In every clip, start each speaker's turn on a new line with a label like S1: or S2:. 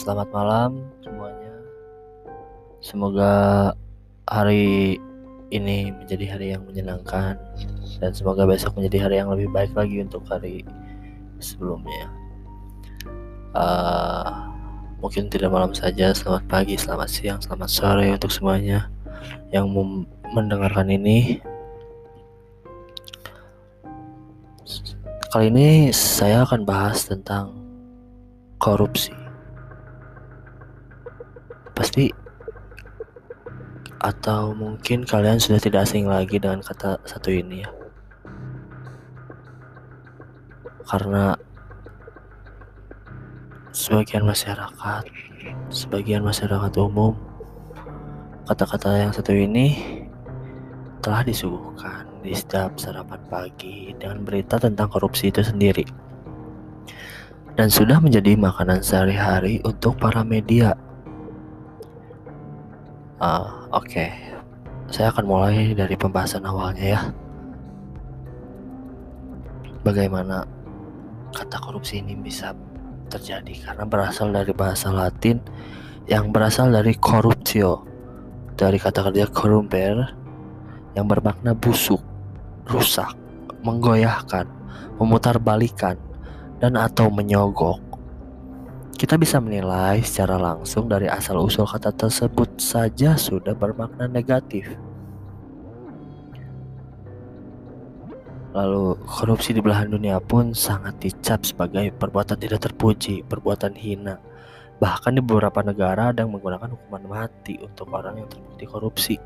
S1: selamat malam semuanya. Semoga hari ini menjadi hari yang menyenangkan dan semoga besok menjadi hari yang lebih baik lagi untuk hari sebelumnya. Uh, mungkin tidak malam saja. Selamat pagi, selamat siang, selamat sore untuk semuanya yang mendengarkan ini. Kali ini saya akan bahas tentang korupsi. Pasti atau mungkin kalian sudah tidak asing lagi dengan kata satu ini ya. Karena sebagian masyarakat, sebagian masyarakat umum, kata-kata yang satu ini telah disuguhkan di setiap sarapan pagi dengan berita tentang korupsi itu sendiri. Dan sudah menjadi makanan sehari-hari untuk para media. Uh, Oke, okay. saya akan mulai dari pembahasan awalnya ya. Bagaimana kata korupsi ini bisa terjadi karena berasal dari bahasa Latin yang berasal dari corruptio dari kata kerja corrumper yang bermakna busuk rusak, menggoyahkan, memutarbalikan, dan atau menyogok. Kita bisa menilai secara langsung dari asal-usul kata tersebut saja sudah bermakna negatif. Lalu korupsi di belahan dunia pun sangat dicap sebagai perbuatan tidak terpuji, perbuatan hina. Bahkan di beberapa negara ada yang menggunakan hukuman mati untuk orang yang terbukti korupsi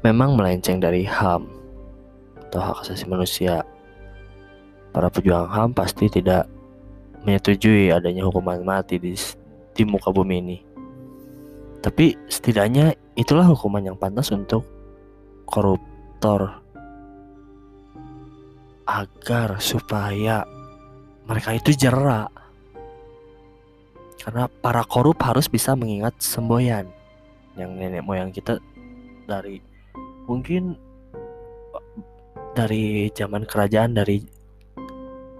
S1: memang melenceng dari HAM atau hak asasi manusia. Para pejuang HAM pasti tidak menyetujui adanya hukuman mati di, di muka bumi ini. Tapi setidaknya itulah hukuman yang pantas untuk koruptor. Agar supaya mereka itu jerak karena para korup harus bisa mengingat semboyan. Yang nenek moyang kita dari mungkin dari zaman kerajaan dari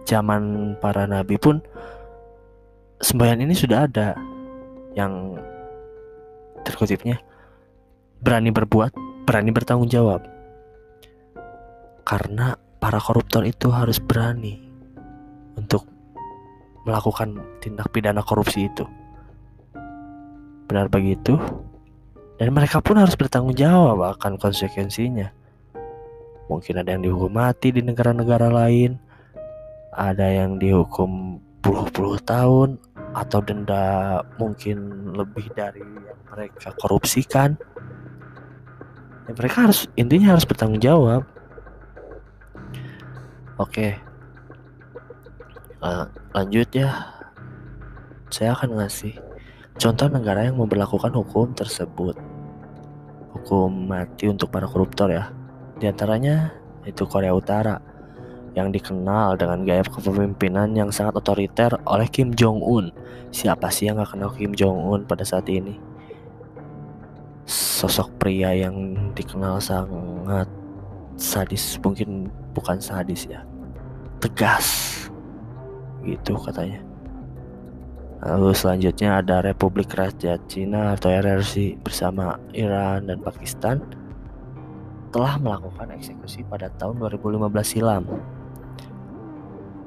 S1: zaman para nabi pun sembahyang ini sudah ada yang terkutipnya berani berbuat, berani bertanggung jawab. Karena para koruptor itu harus berani untuk melakukan tindak pidana korupsi itu. Benar begitu? Dan mereka pun harus bertanggung jawab akan konsekuensinya. Mungkin ada yang dihukum mati di negara-negara lain, ada yang dihukum puluh-puluh tahun, atau denda mungkin lebih dari yang mereka korupsikan. Ya, mereka harus intinya harus bertanggung jawab. Oke, lanjut ya. Saya akan ngasih contoh negara yang memperlakukan hukum tersebut hukum mati untuk para koruptor ya. Di antaranya itu Korea Utara yang dikenal dengan gaya kepemimpinan yang sangat otoriter oleh Kim Jong Un. Siapa sih yang gak kenal Kim Jong Un pada saat ini? Sosok pria yang dikenal sangat sadis, mungkin bukan sadis ya, tegas, gitu katanya. Lalu selanjutnya ada Republik Rakyat Cina atau RRC bersama Iran dan Pakistan telah melakukan eksekusi pada tahun 2015 silam.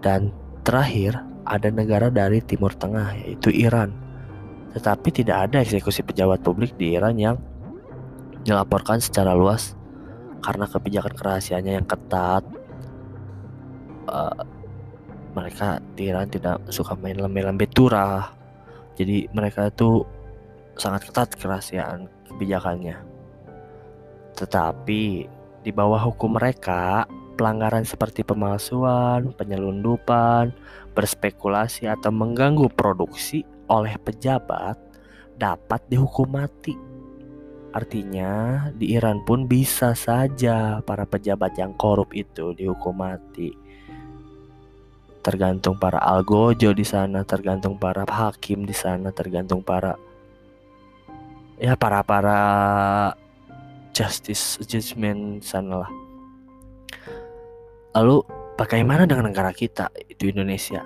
S1: Dan terakhir ada negara dari Timur Tengah yaitu Iran. Tetapi tidak ada eksekusi pejabat publik di Iran yang dilaporkan secara luas karena kebijakan kerahasiaannya yang ketat. Uh, mereka di Iran tidak suka main lembe-lembe turah jadi mereka itu sangat ketat kerahasiaan kebijakannya tetapi di bawah hukum mereka pelanggaran seperti pemalsuan, penyelundupan, berspekulasi atau mengganggu produksi oleh pejabat dapat dihukum mati. Artinya, di Iran pun bisa saja para pejabat yang korup itu dihukum mati tergantung para algojo di sana, tergantung para hakim di sana, tergantung para ya para para justice judgment sana lah. Lalu bagaimana dengan negara kita itu Indonesia?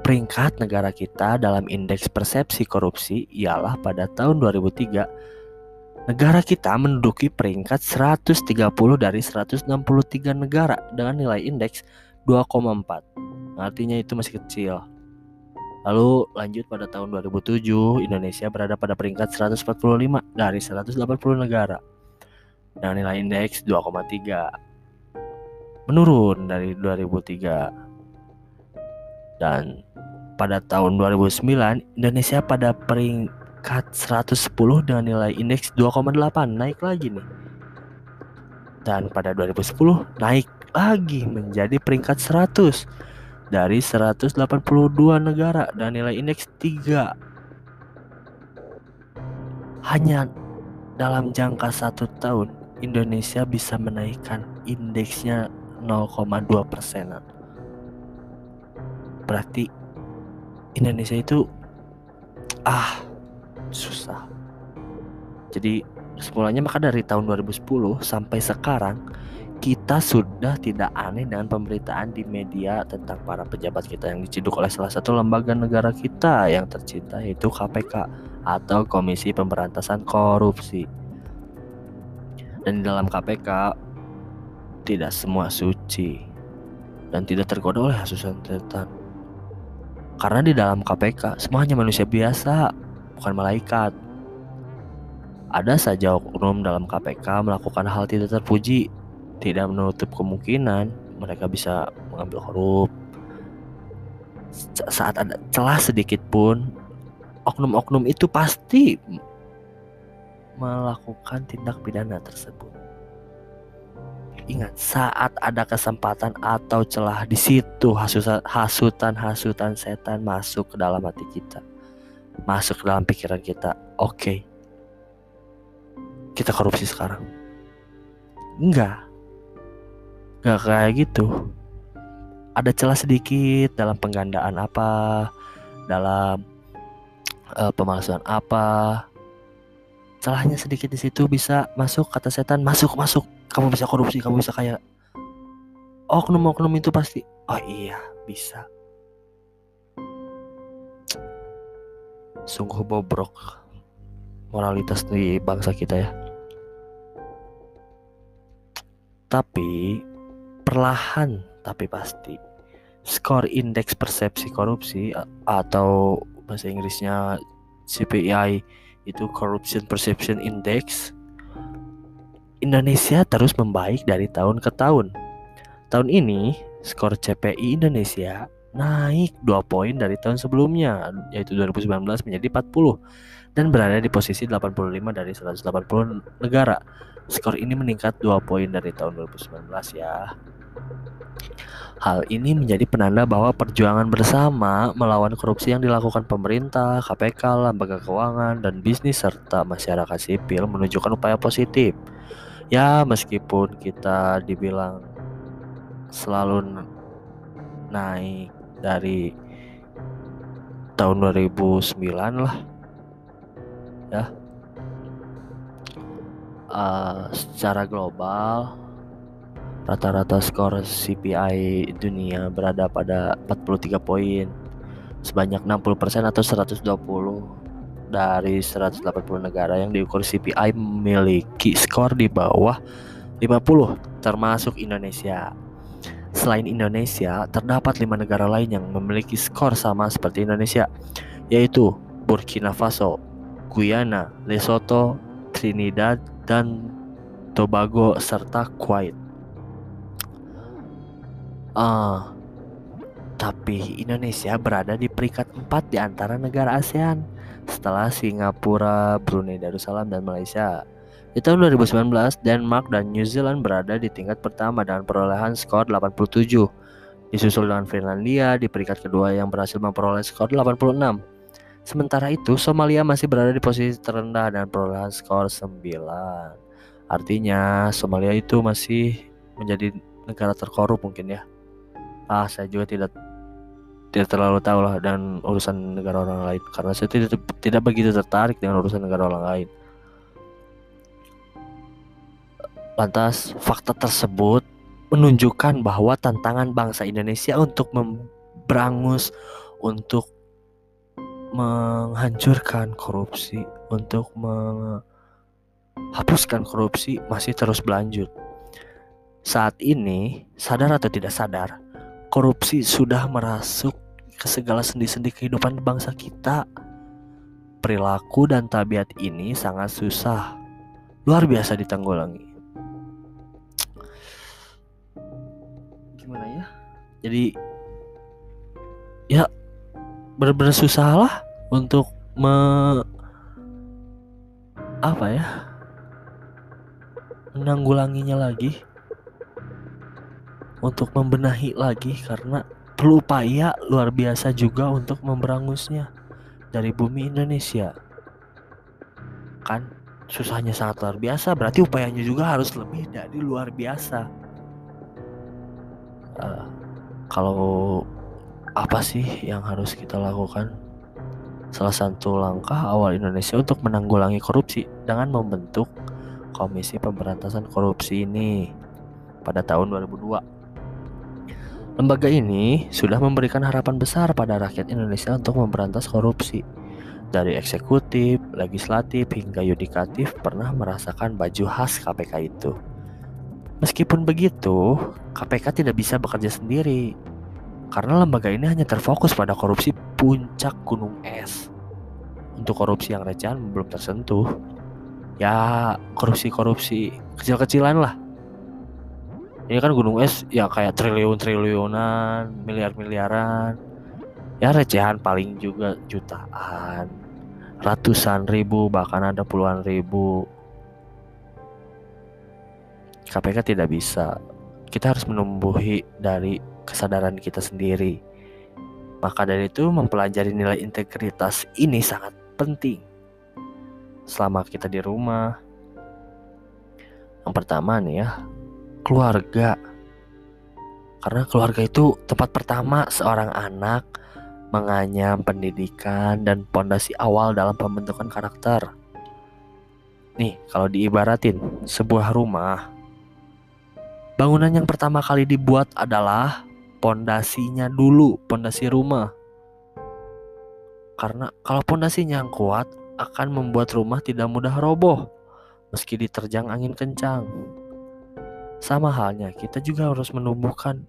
S1: peringkat negara kita dalam indeks persepsi korupsi ialah pada tahun 2003 negara kita menduduki peringkat 130 dari 163 negara dengan nilai indeks 2,4. Artinya itu masih kecil. Lalu lanjut pada tahun 2007, Indonesia berada pada peringkat 145 dari 180 negara dengan nilai indeks 2,3. Menurun dari 2003 dan pada tahun 2009 Indonesia pada peringkat 110 dengan nilai indeks 2,8 naik lagi nih. Dan pada 2010 naik lagi menjadi peringkat 100 dari 182 negara dan nilai indeks 3. Hanya dalam jangka satu tahun Indonesia bisa menaikkan indeksnya 0,2 persenan berarti Indonesia itu ah susah jadi semulanya maka dari tahun 2010 sampai sekarang kita sudah tidak aneh dengan pemberitaan di media tentang para pejabat kita yang diciduk oleh salah satu lembaga negara kita yang tercinta yaitu KPK atau Komisi Pemberantasan Korupsi. Dan di dalam KPK tidak semua suci dan tidak tergoda oleh hasusan setan. Karena di dalam KPK semuanya manusia biasa, bukan malaikat. Ada saja oknum dalam KPK melakukan hal tidak terpuji, tidak menutup kemungkinan mereka bisa mengambil korup. Saat ada celah sedikit pun, oknum-oknum itu pasti melakukan tindak pidana tersebut. Ingat, saat ada kesempatan atau celah di situ hasutan-hasutan setan masuk ke dalam hati kita. Masuk ke dalam pikiran kita. Oke. Kita korupsi sekarang. Enggak. Enggak kayak gitu. Ada celah sedikit dalam penggandaan apa, dalam uh, pemalsuan apa. Celahnya sedikit di situ bisa masuk kata setan, masuk, masuk kamu bisa korupsi kamu bisa kayak oknum-oknum itu pasti. Oh iya bisa. Sungguh bobrok moralitas di bangsa kita ya. Tapi perlahan tapi pasti skor indeks persepsi korupsi atau bahasa Inggrisnya CPI itu Corruption Perception Index Indonesia terus membaik dari tahun ke tahun. Tahun ini, skor CPI Indonesia naik 2 poin dari tahun sebelumnya, yaitu 2019 menjadi 40 dan berada di posisi 85 dari 180 negara. Skor ini meningkat 2 poin dari tahun 2019 ya. Hal ini menjadi penanda bahwa perjuangan bersama melawan korupsi yang dilakukan pemerintah, KPK, lembaga keuangan, dan bisnis serta masyarakat sipil menunjukkan upaya positif ya meskipun kita dibilang selalu naik dari tahun 2009 lah. Ya. Uh, secara global rata-rata skor CPI dunia berada pada 43 poin sebanyak 60% atau 120 dari 180 negara yang diukur CPI memiliki skor di bawah 50 termasuk Indonesia. Selain Indonesia, terdapat lima negara lain yang memiliki skor sama seperti Indonesia, yaitu Burkina Faso, Guyana, Lesotho, Trinidad, dan Tobago serta Kuwait. Uh, tapi Indonesia berada di peringkat 4 di antara negara ASEAN setelah Singapura, Brunei Darussalam, dan Malaysia. Di tahun 2019, Denmark dan New Zealand berada di tingkat pertama dengan perolehan skor 87. Disusul dengan Finlandia di peringkat kedua yang berhasil memperoleh skor 86. Sementara itu, Somalia masih berada di posisi terendah dengan perolehan skor 9. Artinya, Somalia itu masih menjadi negara terkorup mungkin ya. Ah, saya juga tidak tidak terlalu tahu lah dan urusan negara orang lain karena saya tidak tidak begitu tertarik dengan urusan negara orang lain. Lantas fakta tersebut menunjukkan bahwa tantangan bangsa Indonesia untuk memberangus untuk menghancurkan korupsi, untuk menghapuskan korupsi masih terus berlanjut. Saat ini, sadar atau tidak sadar, korupsi sudah merasuk ke segala sendi-sendi kehidupan bangsa kita. Perilaku dan tabiat ini sangat susah, luar biasa ditanggulangi. Gimana ya? Jadi ya benar-benar susah lah untuk me apa ya menanggulanginya lagi untuk membenahi lagi karena perlu upaya luar biasa juga untuk memberangusnya dari bumi Indonesia kan susahnya sangat luar biasa berarti upayanya juga harus lebih dari luar biasa uh, kalau apa sih yang harus kita lakukan? Salah satu langkah awal Indonesia untuk menanggulangi korupsi dengan membentuk Komisi Pemberantasan Korupsi ini pada tahun 2002. Lembaga ini sudah memberikan harapan besar pada rakyat Indonesia untuk memberantas korupsi. Dari eksekutif, legislatif, hingga yudikatif pernah merasakan baju khas KPK itu. Meskipun begitu, KPK tidak bisa bekerja sendiri karena lembaga ini hanya terfokus pada korupsi puncak gunung es. Untuk korupsi yang recehan belum tersentuh. Ya korupsi-korupsi kecil-kecilan lah. Ini kan gunung es ya kayak triliun-triliunan, miliar-miliaran. Ya recehan paling juga jutaan, ratusan ribu, bahkan ada puluhan ribu. KPK tidak bisa. Kita harus menumbuhi dari kesadaran kita sendiri. Maka dari itu mempelajari nilai integritas ini sangat penting. Selama kita di rumah. Yang pertama nih ya, keluarga. Karena keluarga itu tempat pertama seorang anak menganyam pendidikan dan pondasi awal dalam pembentukan karakter. Nih, kalau diibaratin sebuah rumah, bangunan yang pertama kali dibuat adalah pondasinya dulu, pondasi rumah. Karena kalau pondasinya yang kuat akan membuat rumah tidak mudah roboh meski diterjang angin kencang. Sama halnya, kita juga harus menumbuhkan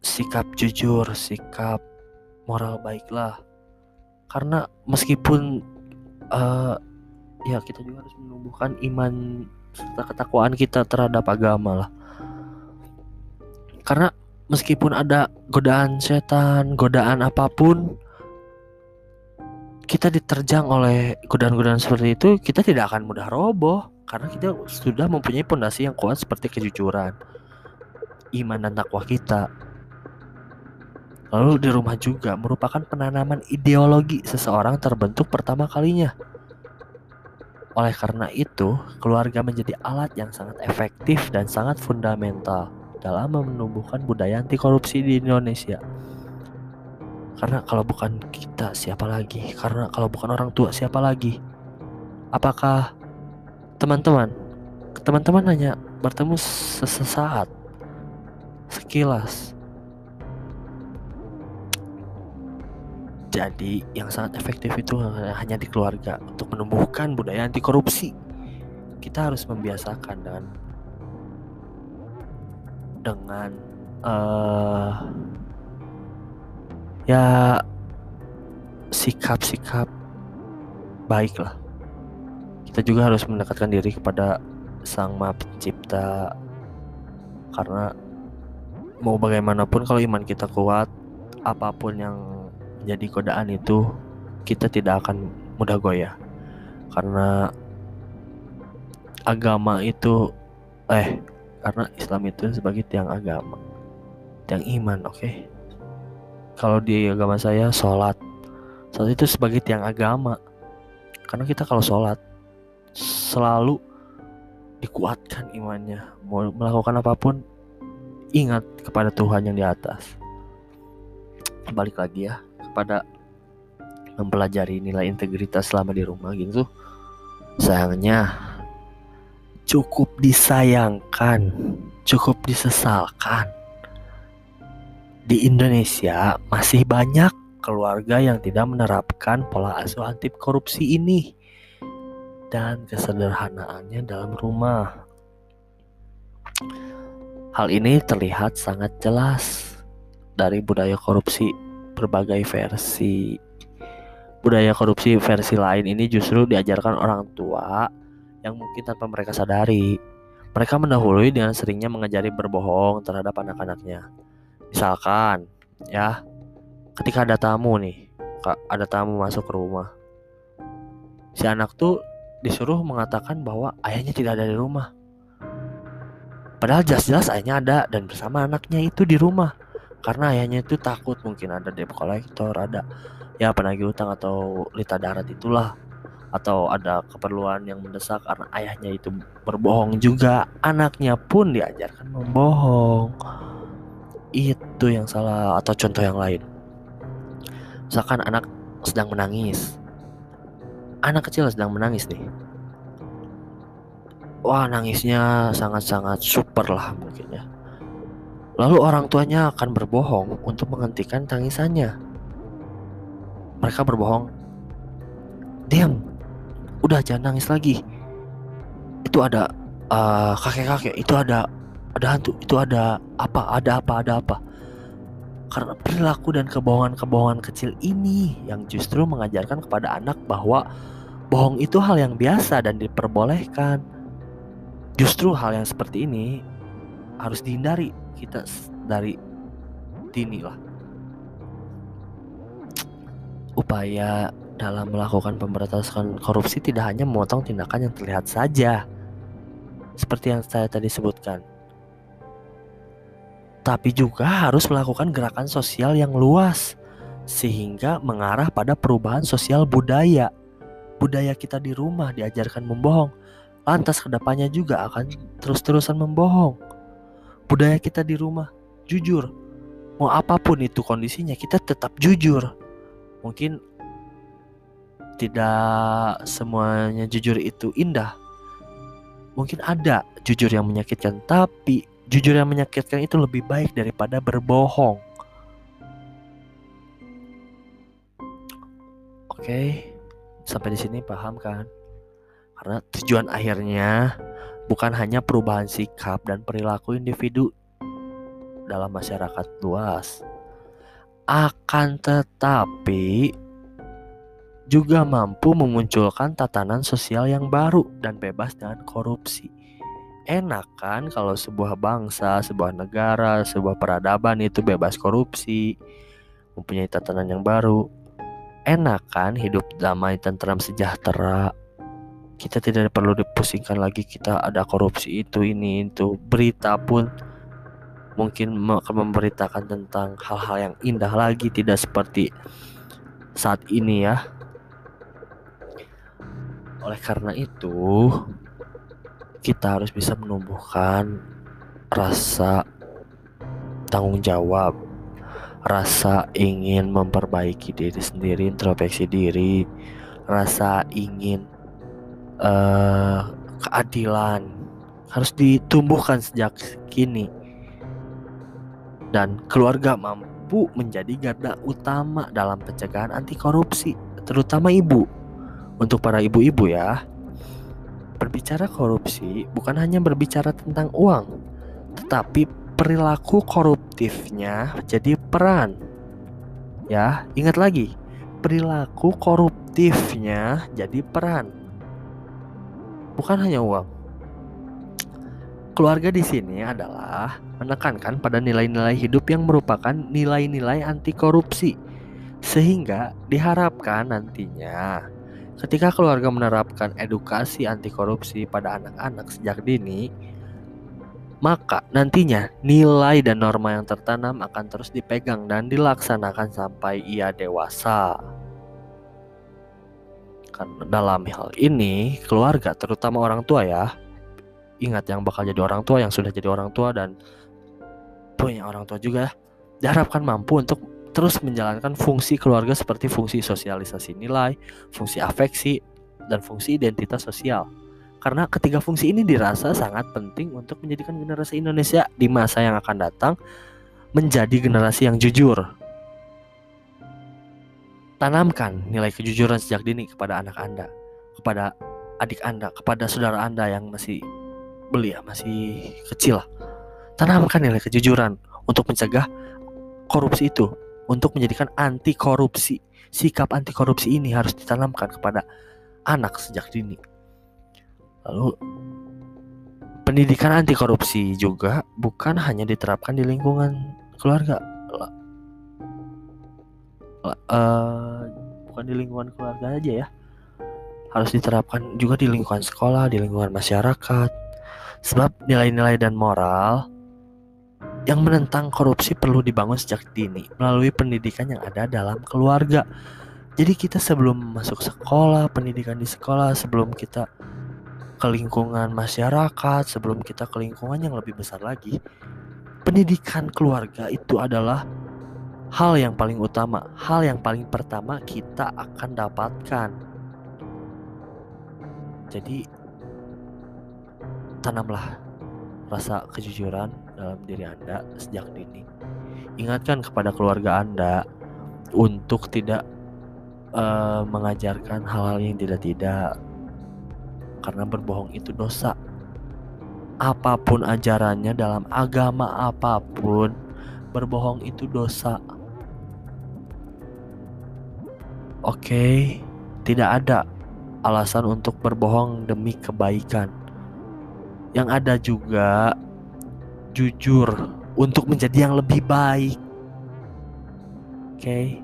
S1: sikap jujur, sikap moral baiklah. Karena meskipun uh, ya kita juga harus menumbuhkan iman serta ketakwaan kita terhadap agama lah. Karena meskipun ada godaan setan, godaan apa pun, kita diterjang oleh godaan-godaan seperti itu, kita tidak akan mudah roboh karena kita sudah mempunyai pondasi yang kuat seperti kejujuran, iman dan takwa kita. Lalu di rumah juga merupakan penanaman ideologi seseorang terbentuk pertama kalinya. Oleh karena itu, keluarga menjadi alat yang sangat efektif dan sangat fundamental dalam menumbuhkan budaya anti korupsi di Indonesia. Karena kalau bukan kita siapa lagi? Karena kalau bukan orang tua siapa lagi? Apakah teman-teman teman-teman hanya bertemu sesaat sekilas Jadi yang sangat efektif itu hanya di keluarga untuk menumbuhkan budaya anti korupsi. Kita harus membiasakan dengan dengan uh, ya sikap-sikap baik lah. Kita juga harus mendekatkan diri kepada Sang Maha Pencipta karena mau bagaimanapun kalau iman kita kuat, apa pun yang menjadi godaan itu kita tidak akan mudah goyah. Karena agama itu eh karena Islam itu sebagai tiang agama tiang iman oke okay? kalau di agama saya sholat sholat itu sebagai tiang agama karena kita kalau sholat selalu dikuatkan imannya. Mau melakukan apa pun ingat kepada Tuhan yang di atas. Balik lagi ya kepada mempelajari nilai integritas selama di rumah gitu. Sayangnya cukup disayangkan, cukup disesalkan. Di Indonesia masih banyak keluarga yang tidak menerapkan pola asuh anti korupsi ini dan kesederhanaannya dalam rumah. Hal ini terlihat sangat jelas dari budaya korupsi berbagai versi. Budaya korupsi versi lain ini justru diajarkan orang tua yang mungkin tanpa mereka sadari. Mereka mendahului dengan seringnya mengajari berbohong terhadap anak-anaknya. Misalkan, ya, ketika ada tamu nih, ada tamu masuk ke rumah. Si anak tuh disuruh mengatakan bahwa ayahnya tidak ada di rumah. Padahal jelas-jelas ayahnya ada dan bersama anaknya itu di rumah. Karena ayahnya itu takut mungkin ada debt collector, ada ya penagih utang atau lita darat itulah. Atau ada keperluan yang mendesak karena ayahnya itu berbohong juga. Anaknya pun diajarkan membohong. Itu yang salah atau contoh yang lain. Misalkan anak sedang menangis anak kecil sedang menangis nih. Wah nangisnya sangat-sangat super lah mungkin ya lalu orang tuanya akan berbohong untuk menghentikan tangisannya. Mereka berbohong diam udah jangan nangis lagi. Itu ada uh, kakek-kakek itu ada ada hantu itu ada apa ada apa ada apa. Karena perilaku dan kebohongan-kebohongan kecil ini yang justru mengajarkan kepada anak bahwa bohong itu hal yang biasa dan diperbolehkan. Justru hal yang seperti ini harus dihindari kita dari dini lah. Upaya dalam melakukan pemberantasan korupsi tidak hanya memotong tindakan yang terlihat saja, seperti yang saya tadi sebutkan, tapi juga harus melakukan gerakan sosial yang luas, sehingga mengarah pada perubahan sosial budaya. Budaya kita di rumah diajarkan membohong, lantas ke depannya juga akan terus-terusan membohong. Budaya kita di rumah jujur, mau apa pun itu kondisinya, kita tetap jujur. Mungkin tidak semuanya jujur itu indah. Mungkin ada jujur yang menyakitkan, tapi jujur yang menyakitkan itu lebih baik daripada berbohong. Oke, sampai di sini paham kan? Karena tujuan akhirnya bukan hanya perubahan sikap dan perilaku individu dalam masyarakat luas, akan tetapi juga mampu memunculkan tatanan sosial yang baru dan bebas dengan korupsi. Enak kan kalau sebuah bangsa, sebuah negara, sebuah peradaban itu bebas korupsi, mempunyai tatanan yang baru. Enak kan hidup damai, tentram, sejahtera. Kita tidak perlu dipusingkan lagi kita ada korupsi itu ini itu. Berita pun mungkin akan memberitakan tentang hal-hal yang indah lagi tidak seperti saat ini ya oleh karena itu, kita harus bisa menumbuhkan rasa tanggung jawab, rasa ingin memperbaiki diri sendiri, introspeksi diri, rasa ingin uh, keadilan harus ditumbuhkan sejak kini. Dan keluarga mampu menjadi garda utama dalam pencegahan anti korupsi, terutama ibu untuk para ibu-ibu ya. Berbicara korupsi bukan hanya berbicara tentang uang, tetapi perilaku koruptifnya jadi peran. Ya, ingat lagi, perilaku koruptifnya jadi peran. Bukan hanya uang. Keluarga di sini adalah menekankan pada nilai-nilai hidup yang merupakan nilai-nilai anti korupsi sehingga diharapkan nantinya Ketika keluarga menerapkan edukasi anti korupsi pada anak-anak sejak dini, maka nantinya nilai dan norma yang tertanam akan terus dipegang dan dilaksanakan sampai ia dewasa. Karena dalam hal ini, keluarga terutama orang tua ya, ingat yang bakal jadi orang tua yang sudah jadi orang tua dan punya orang tua juga diharapkan mampu untuk terus menjalankan fungsi keluarga seperti fungsi sosialisasi nilai, fungsi afeksi, dan fungsi identitas sosial. Karena ketiga fungsi ini dirasa sangat penting untuk menjadikan generasi Indonesia di masa yang akan datang menjadi generasi yang jujur. Tanamkan nilai kejujuran sejak dini kepada anak Anda, kepada adik Anda, kepada saudara Anda yang masih belia, masih kecil. Tanamkan nilai kejujuran untuk mencegah korupsi itu, untuk menjadikan anti korupsi. Sikap anti korupsi ini harus ditanamkan kepada anak sejak dini. Lalu pendidikan anti korupsi juga bukan hanya diterapkan di lingkungan keluarga, uh, bukan di lingkungan keluarga aja ya. Harus diterapkan juga di lingkungan sekolah di lingkungan masyarakat. Sebab nilai-nilai dan moral yang menentang korupsi perlu dibangun sejak dini melalui pendidikan yang ada dalam keluarga. Jadi kita sebelum masuk sekolah pendidikan di sekolah sebelum kita ke lingkungan masyarakat sebelum kita ke lingkungan yang lebih besar lagi pendidikan keluarga itu adalah hal yang paling utama, hal yang paling pertama kita akan dapatkan. Jadi tanamlah rasa kejujuran dalam diri Anda sejak dini. Ingatkan kepada keluarga Anda untuk tidak uh, mengajarkan hal-hal yang tidak-tidak karena berbohong itu dosa. Apa pun ajarannya dalam agama apa pun, berbohong itu dosa. Oke, tidak ada alasan untuk berbohong demi kebaikan. Yang ada juga jujur untuk menjadi yang lebih baik. Oke.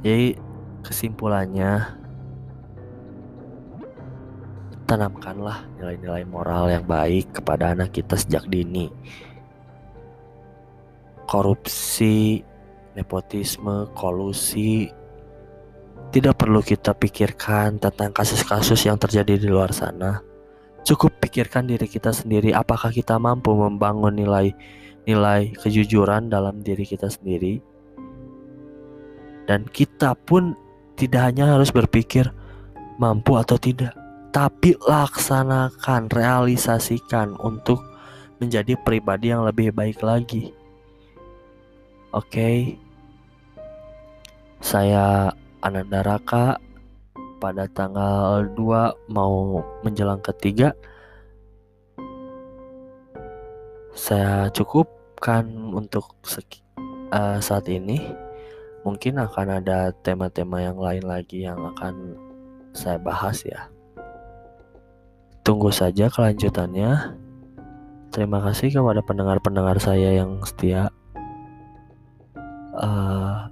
S1: Jadi kesimpulannya tanamkanlah nilai-nilai moral yang baik kepada anak kita sejak dini. Korupsi, nepotisme, kolusi tidak perlu kita pikirkan tentang kasus-kasus yang terjadi di luar sana. Cukup pikirkan diri kita sendiri apakah kita mampu membangun nilai-nilai kejujuran dalam diri kita sendiri. Dan kita pun tidak hanya harus berpikir mampu atau tidak, tapi laksanakan, realisasikan untuk menjadi pribadi yang lebih baik lagi. Oke. Okay? Saya Ananda Raka pada tanggal 2 mau menjelang ketiga saya cukupkan untuk uh, saat ini mungkin akan ada tema-tema yang lain lagi yang akan saya bahas ya tunggu saja kelanjutannya terima kasih kepada pendengar-pendengar saya yang setia uh,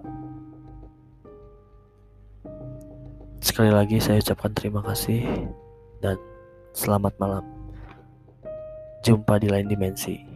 S1: Sekali lagi saya ucapkan terima kasih dan selamat malam. Jumpa di lain dimensi.